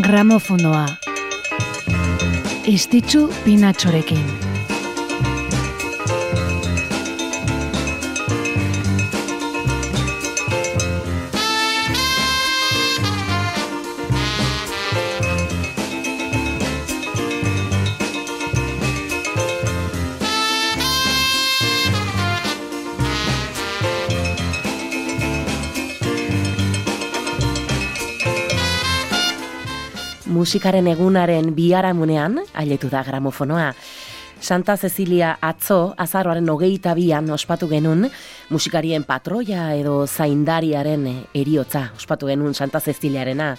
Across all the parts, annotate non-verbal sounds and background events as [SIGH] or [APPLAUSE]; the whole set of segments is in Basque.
Gramofonoa. Estitzu pinatxorekin. Musikaren egunaren biharamunean, ailetu da gramofonoa. Santa Cecilia atzo, azaroaren hogeita bian ospatu genuen, musikarien patroia edo zaindariaren eriotza, ospatu genuen Santa Ceciliarena.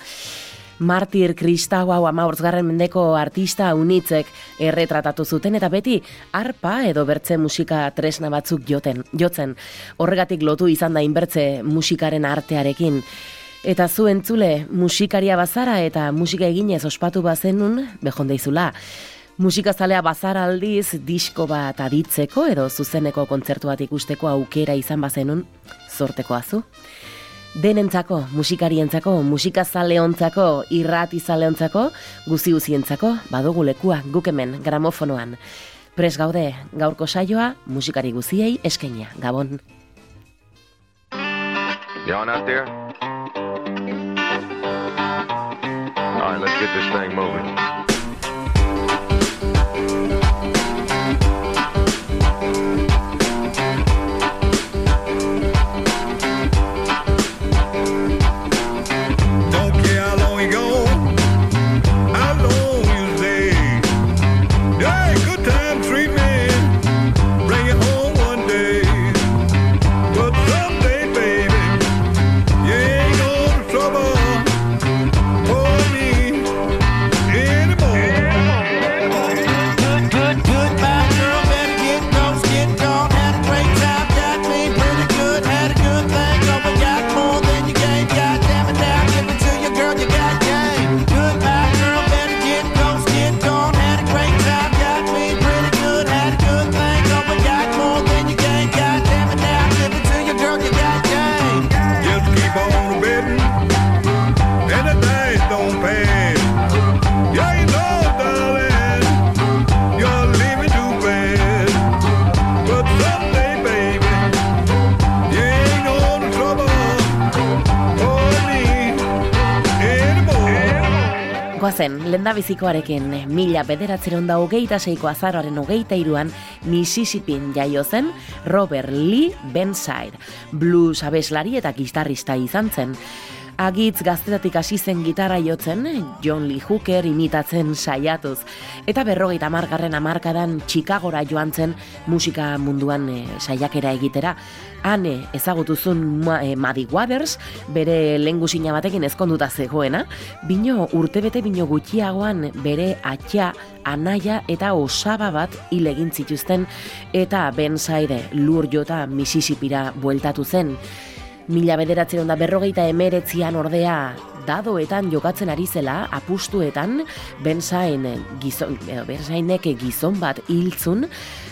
Martir Kristau hau amaurtzgarren mendeko artista unitzek erretratatu zuten eta beti arpa edo bertze musika tresna batzuk joten, jotzen. Horregatik lotu izan da inbertze musikaren artearekin. Eta zu entzule, musikaria bazara eta musika eginez ospatu bazenun, behondeizula. Musika zalea bazara aldiz, disko bat aditzeko edo zuzeneko kontzertu bat ikusteko aukera izan bazenun, zorteko azu. Denentzako, musikarientzako, musika zaleontzako, irrati zaleontzako, guzi guzientzako, badugu lekua, gukemen, gramofonoan. Pres gaude, gaurko saioa, musikari guziei eskenia, gabon. Yawn out there? Let's get this thing moving. Bizikoarekin mila bederatzen da hogeita seiko azaroaren hogeita iruan Mississippin jaio zen Robert Lee Benside, blues abeslari eta gitarrista izan zen. Agitz gaztetatik hasi zen gitarra jotzen, John Lee Hooker imitatzen saiatuz. Eta berrogeita margarren amarkadan Chicagora joan zen musika munduan e, saiakera egitera ane ezagutuzun ma, e, Madi Waters, bere lengusina batekin ezkonduta zegoena, bino urtebete bino gutxiagoan bere atxa, anaia eta osaba bat hil zituzten eta Ben Saide lur jota Mississippira bueltatu zen. Mila bederatzen da berrogeita emeretzian ordea dadoetan jokatzen ari zela apustuetan benzain gizon, benzainek gizon bat hiltzun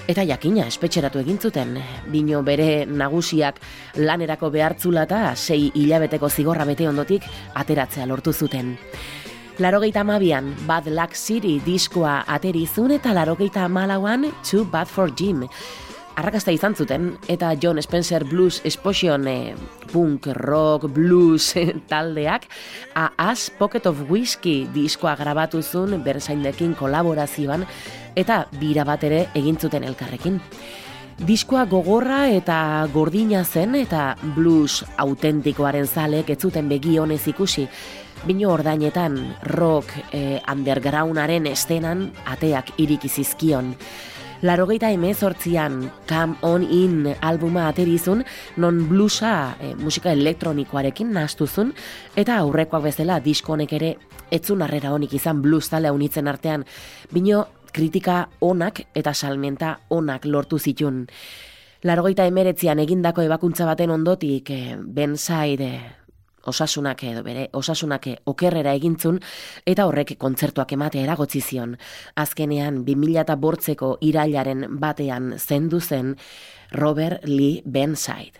Eta jakina, espetxeratu egin zuten, bino bere nagusiak lanerako behartzula eta sei hilabeteko zigorra bete ondotik ateratzea lortu zuten. Larogeita amabian, Bad Luck City diskoa aterizun eta larogeita amalauan Too Bad for Jim arrakasta izan zuten, eta John Spencer Blues Explosion eh, punk, rock, blues [LAUGHS] taldeak, a As Pocket of Whiskey diskoa grabatu zuen berzaindekin kolaborazioan, eta bira bat ere egin zuten elkarrekin. Diskoa gogorra eta gordina zen eta blues autentikoaren zalek ez zuten begi honez ikusi. Bino ordainetan rock eh, undergroundaren estenan ateak irikizizkion. Larogeita emezortzian Come On In albuma aterizun, non blusa e, musika elektronikoarekin nastuzun, eta aurrekoak bezala diskonek ere etzun arrera honik izan blues talea unitzen artean, bino kritika onak eta salmenta onak lortu zitun. Larogeita emeretzian egindako ebakuntza baten ondotik, e, Ben Side, osasunak edo bere osasunak okerrera egintzun eta horrek kontzertuak ematea eragotzi zion. Azkenean 2008ko irailaren batean zendu zen Robert Lee Benside.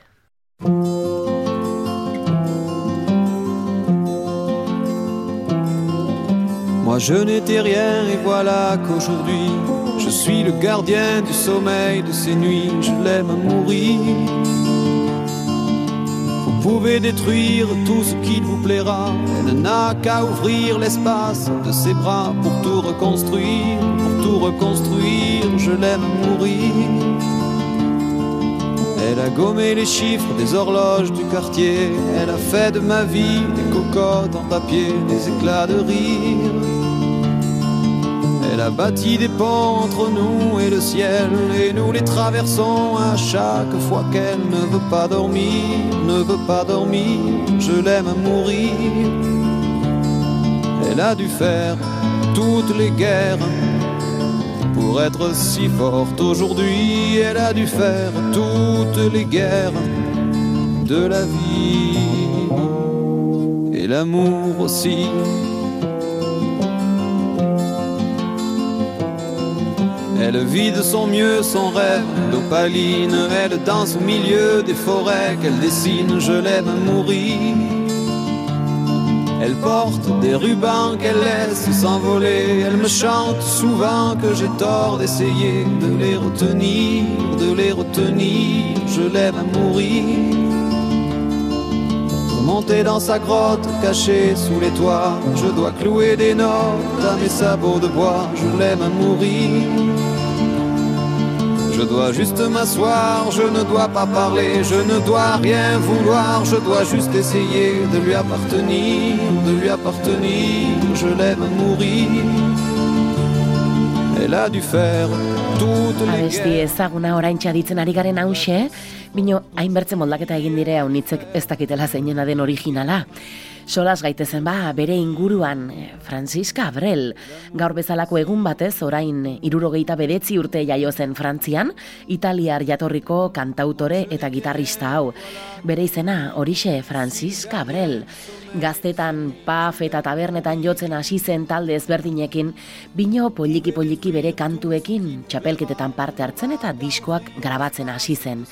Moi je n'étais rien et voilà qu'aujourd'hui je suis le gardien du sommeil de ces nuits, je l'aime mourir. Pouvez détruire tout ce qu'il vous plaira, elle n'a qu'à ouvrir l'espace de ses bras pour tout reconstruire, pour tout reconstruire, je l'aime mourir. Elle a gommé les chiffres des horloges du quartier, elle a fait de ma vie des cocottes en papier, des éclats de rire. Elle a bâti des ponts entre nous et le ciel, et nous les traversons à chaque fois qu'elle ne veut pas dormir, ne veut pas dormir, je l'aime mourir. Elle a dû faire toutes les guerres pour être si forte aujourd'hui, elle a dû faire toutes les guerres de la vie et l'amour aussi. Elle vit de son mieux son rêve d'opaline, elle danse au milieu des forêts qu'elle dessine, je l'aime à mourir. Elle porte des rubans qu'elle laisse s'envoler, elle me chante souvent que j'ai tort d'essayer de les retenir, de les retenir, je l'aime à mourir. Pour monter dans sa grotte cachée sous les toits, je dois clouer des notes à mes sabots de bois, je l'aime à mourir. Je dois juste m'asseoir, je ne dois pas parler, je ne dois rien vouloir, je dois juste essayer de lui appartenir, de lui appartenir, je l'aime mourir. Elle a dû faire toutes les Abesti ezaguna orain txaditzen ari garen hause, bino hainbertze moldaketa egin dire haunitzek ez dakitela zeinena den originala. Solas gaitezen ba, bere inguruan, eh, Francisca Abrel, gaur bezalako egun batez, orain irurogeita bedetzi urte jaio zen Frantzian, italiar jatorriko kantautore eta gitarrista hau. Bere izena, horixe Francisca Abrel. Gaztetan, paf eta tabernetan jotzen hasi zen talde ezberdinekin, bino poliki-poliki bere kantuekin txapelketetan parte hartzen eta diskoak grabatzen hasi zen.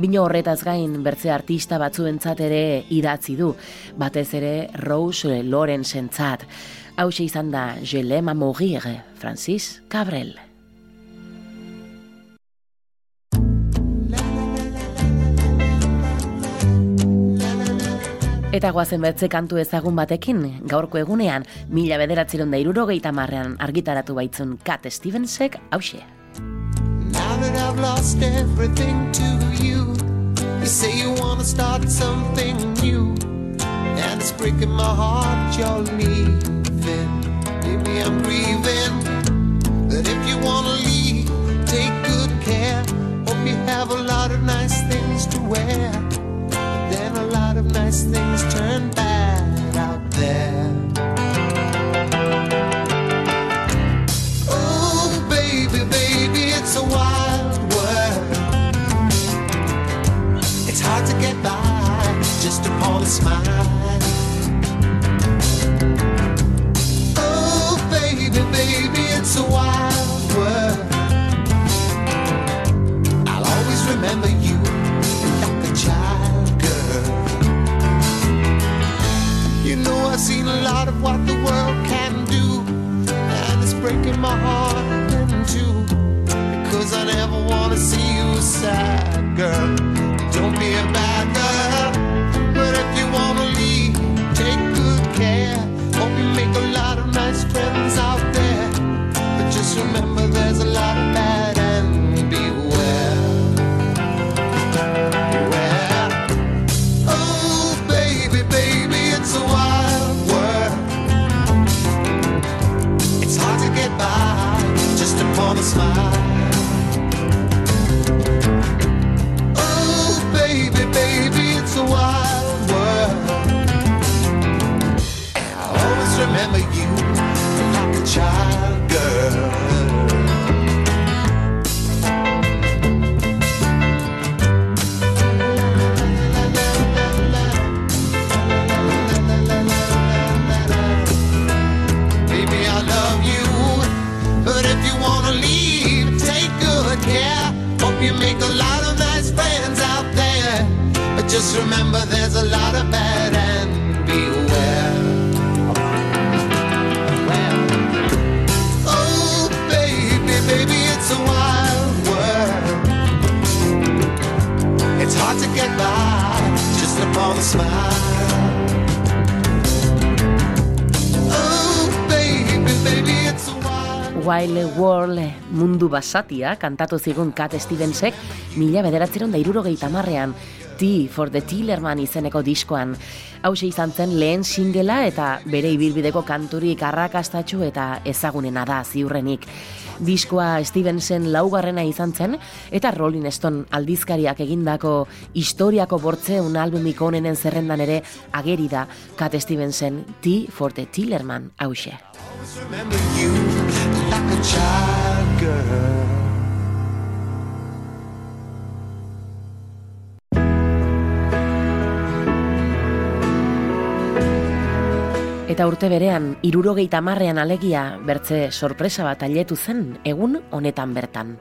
Bino horretaz gain bertze artista batzuentzat ere idatzi du, batez ere Rose Lorenzentzat. Hauxe izan da Je l'aime à mourir, Francis Cabrel. Eta goazen betze kantu ezagun batekin, gaurko egunean, mila bederatziron da irurogeita marrean argitaratu baitzun Cat Stevensek, hause. Now that I've lost everything to you, you say you wanna start something new, and it's breaking my heart you're leaving. Maybe I'm grieving, but if you wanna leave, take good care. Hope you have a lot of nice things to wear, lot of nice things turn bad out there. Oh, baby, baby, it's a wild world. It's hard to get by just upon a smile. My heart in two. Because I never wanna see you sad, girl. You make a lot of nice friends out there, but just remember there's a lot of bad and beware. Oh, baby, baby, it's a wild world. It's hard to get by just upon a smile. Wild. World mundu basatia kantatu zigun Cat Stevensek mila bederatzeron da irurogeita marrean T for the Tillerman izeneko diskoan. Hau izan zen lehen singela eta bere ibilbideko kanturik arrakastatxu eta ezagunena da ziurrenik. Diskoa Stevenson laugarrena izan zen eta Rolling Stone aldizkariak egindako historiako bortzeun albumik onenen zerrendan ere ageri da Cat Stevenson T for the Tillerman hause. Eta urte berean, irurogeita marrean alegia bertze sorpresa bat ailetu zen egun honetan bertan.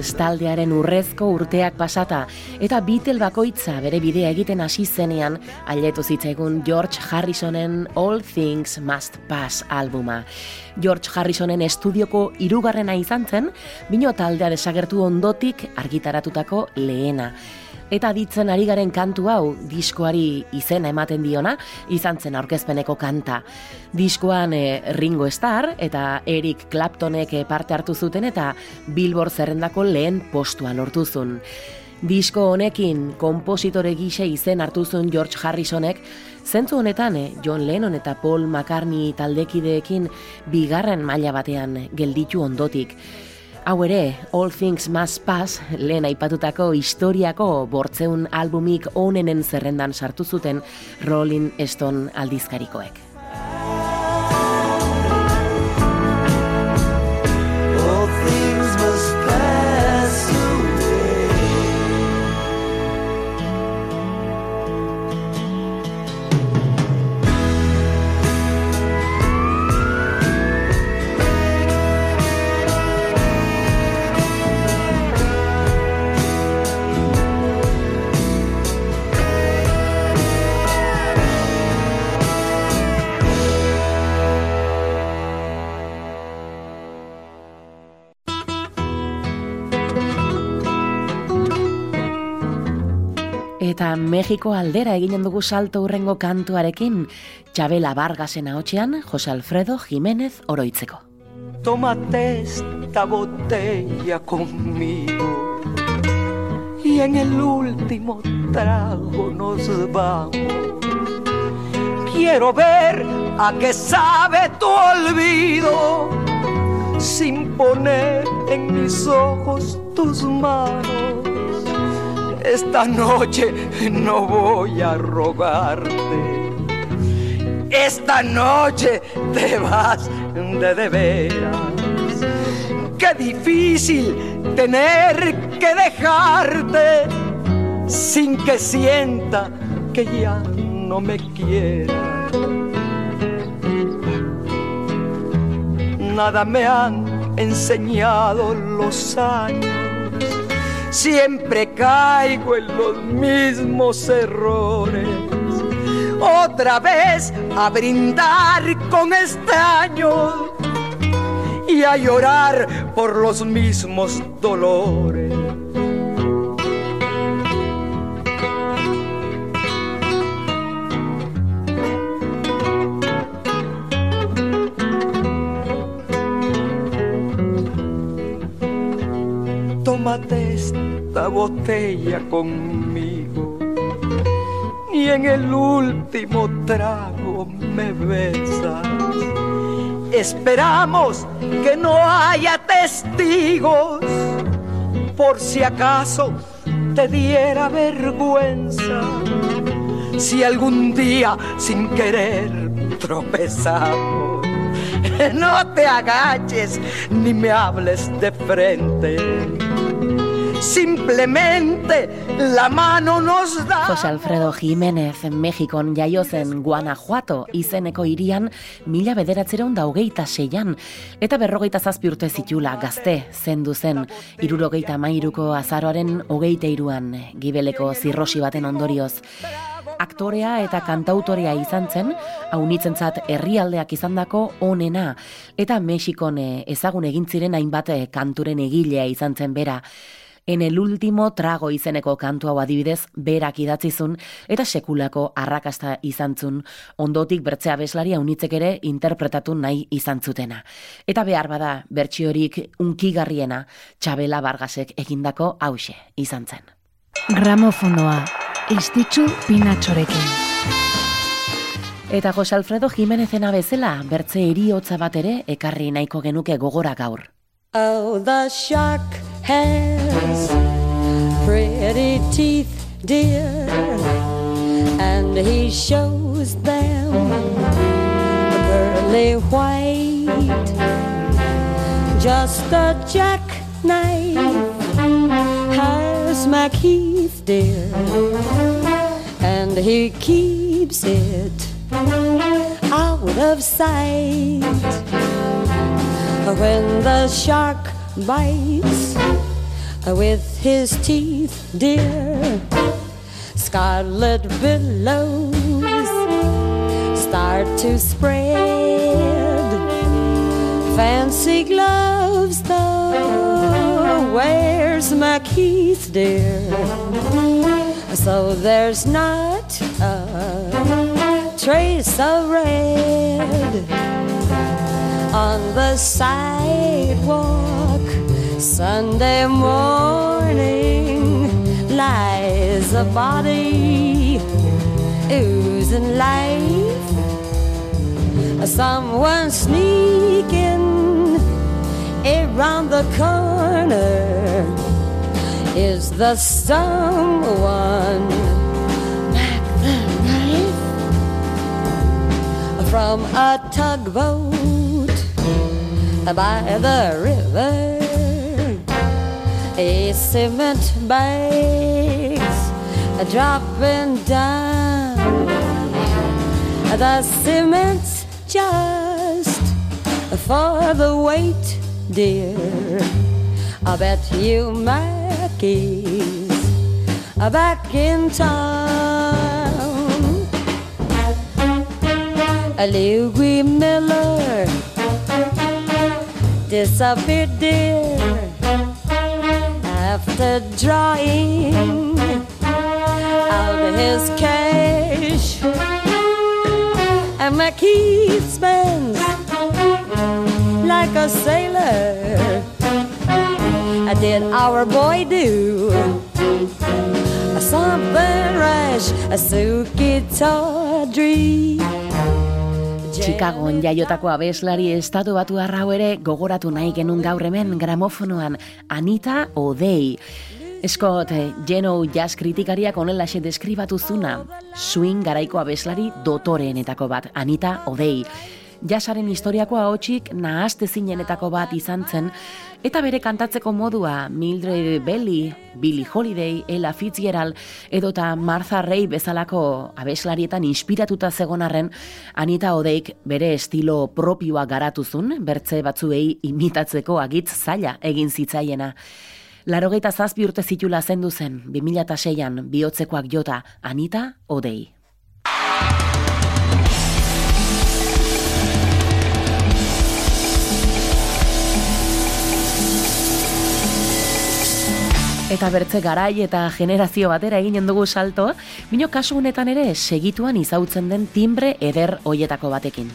Beatles taldearen urrezko urteak pasata eta Beatle bakoitza bere bidea egiten hasi zenean ailetu zitzaigun George Harrisonen All Things Must Pass albuma. George Harrisonen estudioko hirugarrena izan zen, bino taldea desagertu ondotik argitaratutako lehena. Eta ditzen ari garen kantu hau diskoari izena ematen diona, izan zen aurkezpeneko kanta. Diskoan eh, Ringo Starr eta Eric Claptonek eh, parte hartu zuten eta Billboard zerrendako lehen postua lortu zuen. Disko honekin konpositore gise izen hartu zuen George Harrisonek, zentzu honetan eh, John Lennon eta Paul McCartney taldekideekin bigarren maila batean gelditu ondotik. Hau ere, All Things Must Pass, lehen aipatutako historiako bortzeun albumik onenen zerrendan sartu zuten Rolling Stone aldizkarikoek. Mexiko aldera eginen dugu salto urrengo kantuarekin, Txabela Vargasen ahotsean, Jose Alfredo Jiménez oroitzeko. Tómate esta botella conmigo y en el último trago nos vamos. Quiero ver a qué sabe tu olvido sin poner en mis ojos tus manos. Esta noche no voy a rogarte. Esta noche te vas de de veras. Qué difícil tener que dejarte sin que sienta que ya no me quieras. Nada me han enseñado los años. Siempre caigo en los mismos errores. Otra vez a brindar con extraños y a llorar por los mismos dolores. Botella conmigo y en el último trago me besas. Esperamos que no haya testigos por si acaso te diera vergüenza. Si algún día sin querer tropezamos, [LAUGHS] no te agaches ni me hables de frente. Simplemente la mano nos da. Jose Alfredo Jiménez Mexikon jaio zen Guanajuato izeneko hirian mila bederatzeron da hogeita seian eta berrogeita zazpi urte zitula gazte zendu zen irurogeita mairuko azaroaren hogeita iruan gibeleko zirrosi baten ondorioz. Aktorea eta kantautorea izan zen, haunitzentzat herrialdeak izandako onena, eta Mexikon ezagun egin ziren hainbat kanturen egilea izan zen bera. En el último trago izeneko kantu hau adibidez berak idatzizun eta sekulako arrakasta izantzun ondotik bertzea beslaria unitzek ere interpretatu nahi izan zutena. Eta behar bada bertsiorik unkigarriena Txabela Bargasek egindako hause izan zen. Gramofonoa, istitzu pinatxorekin. Eta Jose Alfredo Jimenezena bezala bertze eriotza bat ere ekarri nahiko genuke gogora gaur. Oh, the shark has pretty teeth, dear, and he shows them pearly white. Just a jackknife has Macheath, dear, and he keeps it out of sight when the shark bites with his teeth, dear. Scarlet billows start to spread. Fancy gloves, though, where's my keys, dear? So there's not a trace of red on the sidewalk. Sunday morning lies a body oozing life. Someone sneaking around the corner. Is the someone from a tugboat? by the river. A cement bags are dropping down. The cement's just for the weight, dear. I bet you Mackey's back in town. Louis Miller disappeared, dear, after drawing out his cash. And my key spends like a sailor. I Did our boy do something rash, a suki tawdry? Chicagoan jaiotako abeslari estatu batu hau ere gogoratu nahi genun gaur hemen gramofonoan Anita Odei. Scott, Geno jazz kritikariak onelaxe deskribatu zuna, swing garaiko abeslari dotoreenetako bat, Anita Odei. Jazzaren historiako ahotsik nahazte zinenetako bat izan zen, eta bere kantatzeko modua Mildred Belly, Billie Holiday, Ella Fitzgerald, edota Martha Ray bezalako abeslarietan inspiratuta zegonarren, Anita Odeik bere estilo propioa garatuzun, bertze batzuei imitatzeko agitz zaila egin zitzaiena. Larogeita zazpi urte zitula zendu zen, 2006an bihotzekoak jota Anita Odei. Eta bertze garai eta generazio batera eginen dugu salto, bino kasu honetan ere segituan izautzen den timbre eder hoietako batekin.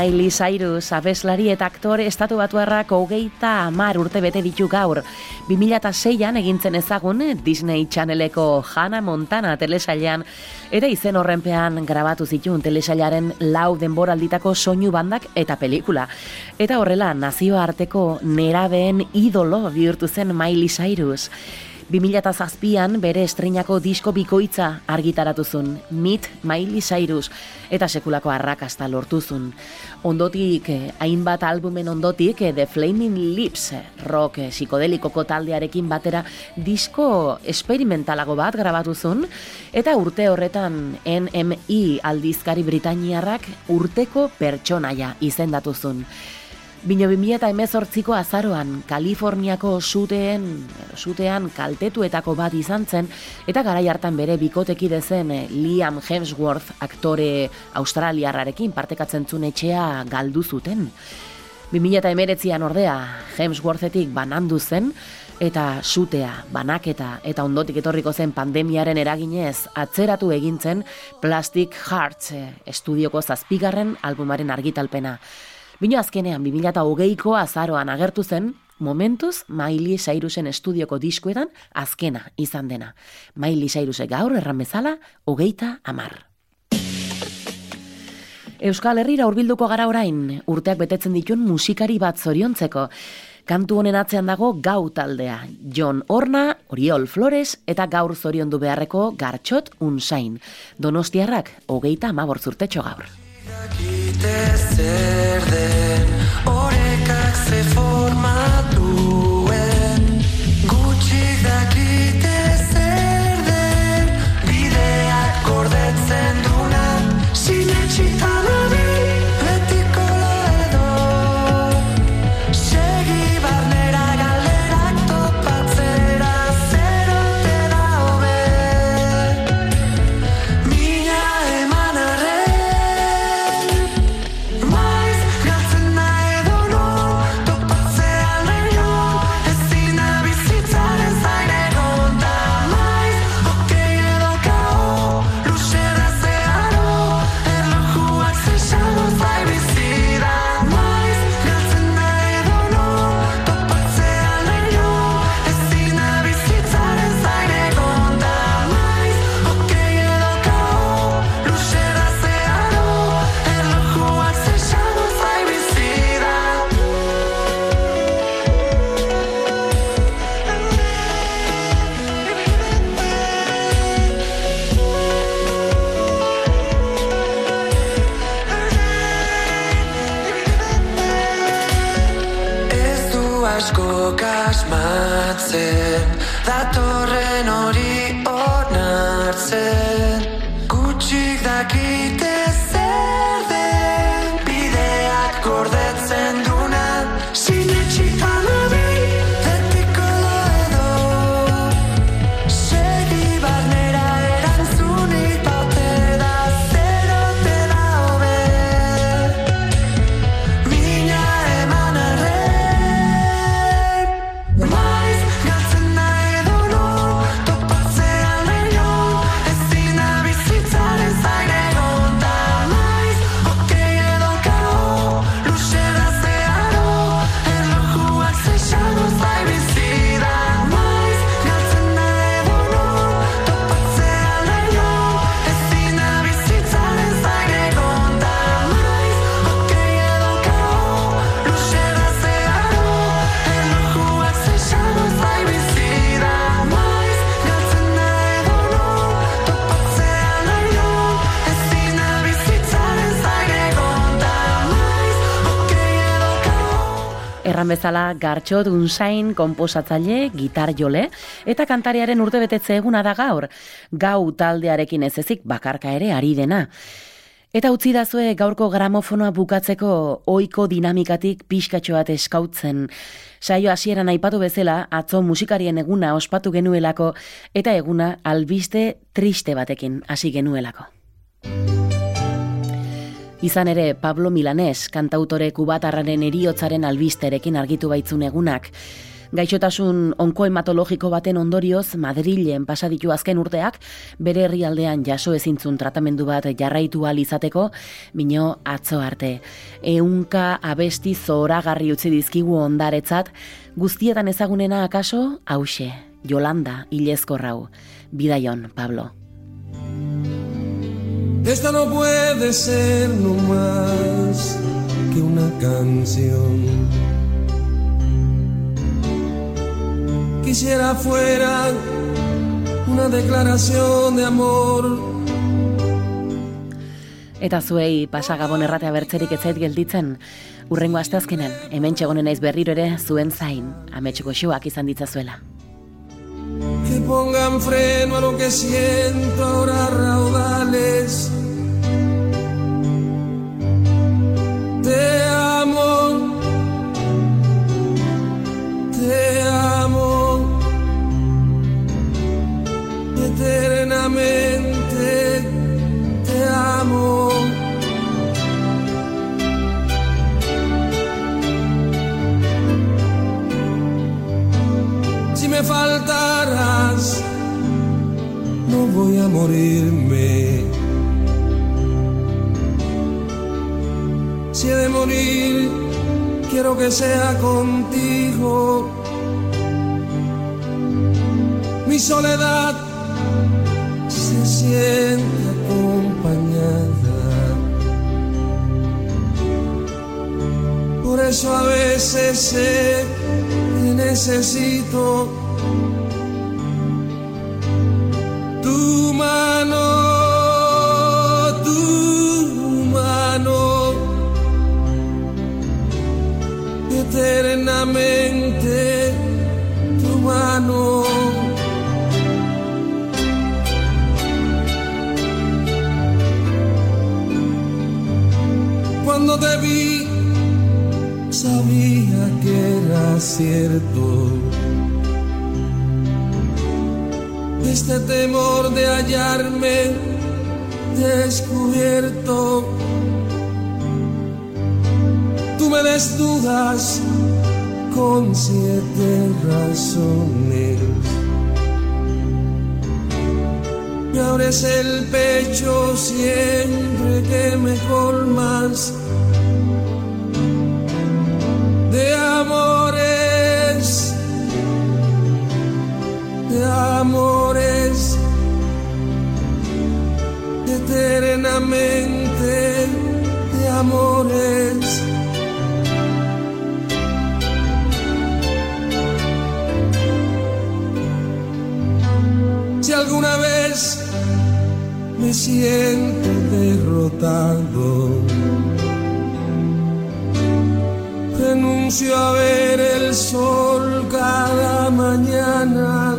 Miley Cyrus, abeslari eta aktore estatu batuarrak hogeita amar urte bete ditu gaur. 2006an egintzen ezagun Disney Channeleko Hannah Montana telesailean eta izen horrenpean grabatu zituen telesailaren lau denboralditako soinu bandak eta pelikula. Eta horrela nazioarteko nerabeen idolo bihurtu zen Miley Cyrus. 2007an bere estrenako disko bikoitza argitaratu zuen, Meet Miley Cyrus, eta sekulako arrakasta lortuzun. Ondotik, hainbat albumen ondotik, The Flaming Lips, rock psikodelikoko taldearekin batera disko esperimentalago bat grabatu zuen, eta urte horretan NMI aldizkari Britainiarrak urteko pertsonaia izendatu zuen. Bino 2000 eta emezortziko azaroan, Kaliforniako suteen, sutean kaltetuetako bat izan zen, eta garai hartan bere bikoteki dezen eh, Liam Hemsworth aktore australiarrarekin partekatzen zuen etxea galdu zuten. 2000 eta emeretzian ordea, Hemsworthetik banandu zen, eta sutea, banaketa eta ondotik etorriko zen pandemiaren eraginez atzeratu egintzen Plastic Hearts eh, estudioko zazpigarren albumaren argitalpena. Bino azkenean 2008ko azaroan agertu zen, momentuz Miley Cyrusen estudioko diskuetan azkena izan dena. Miley Cyrusek gaur erran bezala, hogeita amar. Euskal Herrira hurbilduko gara orain, urteak betetzen ditun musikari bat zoriontzeko. Kantu honen atzean dago gau taldea. John Orna, Oriol Flores eta gaur zoriondu beharreko gartxot unsain. Donostiarrak, hogeita amabortzurtetxo gaur. Zer den Orekak ze forma erran bezala gartxot unzain komposatzaile, gitar jole, eta kantariaren urte betetze eguna da gaur, gau taldearekin ez ezik bakarka ere ari dena. Eta utzi dazue gaurko gramofonoa bukatzeko oiko dinamikatik pixkatxo bat eskautzen. Saio hasieran aipatu bezala, atzo musikarien eguna ospatu genuelako, eta eguna albiste triste batekin hasi genuelako. Izan ere, Pablo Milanes, kantautore kubatarraren eriotzaren albisterekin argitu baitzun egunak. Gaixotasun onkohematologiko baten ondorioz, Madrilen pasaditu azken urteak, bere herrialdean jaso ezintzun tratamendu bat jarraitu ahal izateko, bino atzo arte. Eunka abesti zoragarri utzi dizkigu ondaretzat, guztietan ezagunena akaso, hause, Jolanda, ilezko rau. Bidaion, Pablo. Esta no puede ser no más que una canción. Quisiera fuera una declaración de amor. Eta zuei pasagabon erratea bertzerik ez zait gelditzen, urrengo asteazkenen, hemen txegonen naiz berriro ere zuen zain, ametsuko xoak izan ditzazuela. Que pongan freno a lo que siento ahora raudales. Te amo, te amo, eternamente te amo. Me faltaras, no voy a morirme. Si he de morir, quiero que sea contigo. Mi soledad se siente acompañada. Por eso a veces sé que necesito tu mano, tu mano, eternamente tu mano. Cuando te vi, sabía que era cierto. Este temor de hallarme descubierto. Tú me desnudas con siete razones. Me abres el pecho siempre que me colmas me siento derrotado, renuncio a ver el sol cada mañana,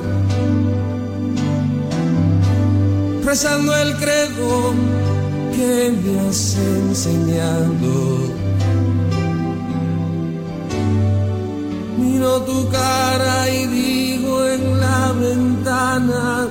rezando el credo que me has enseñado. Miro tu cara y digo en la ventana,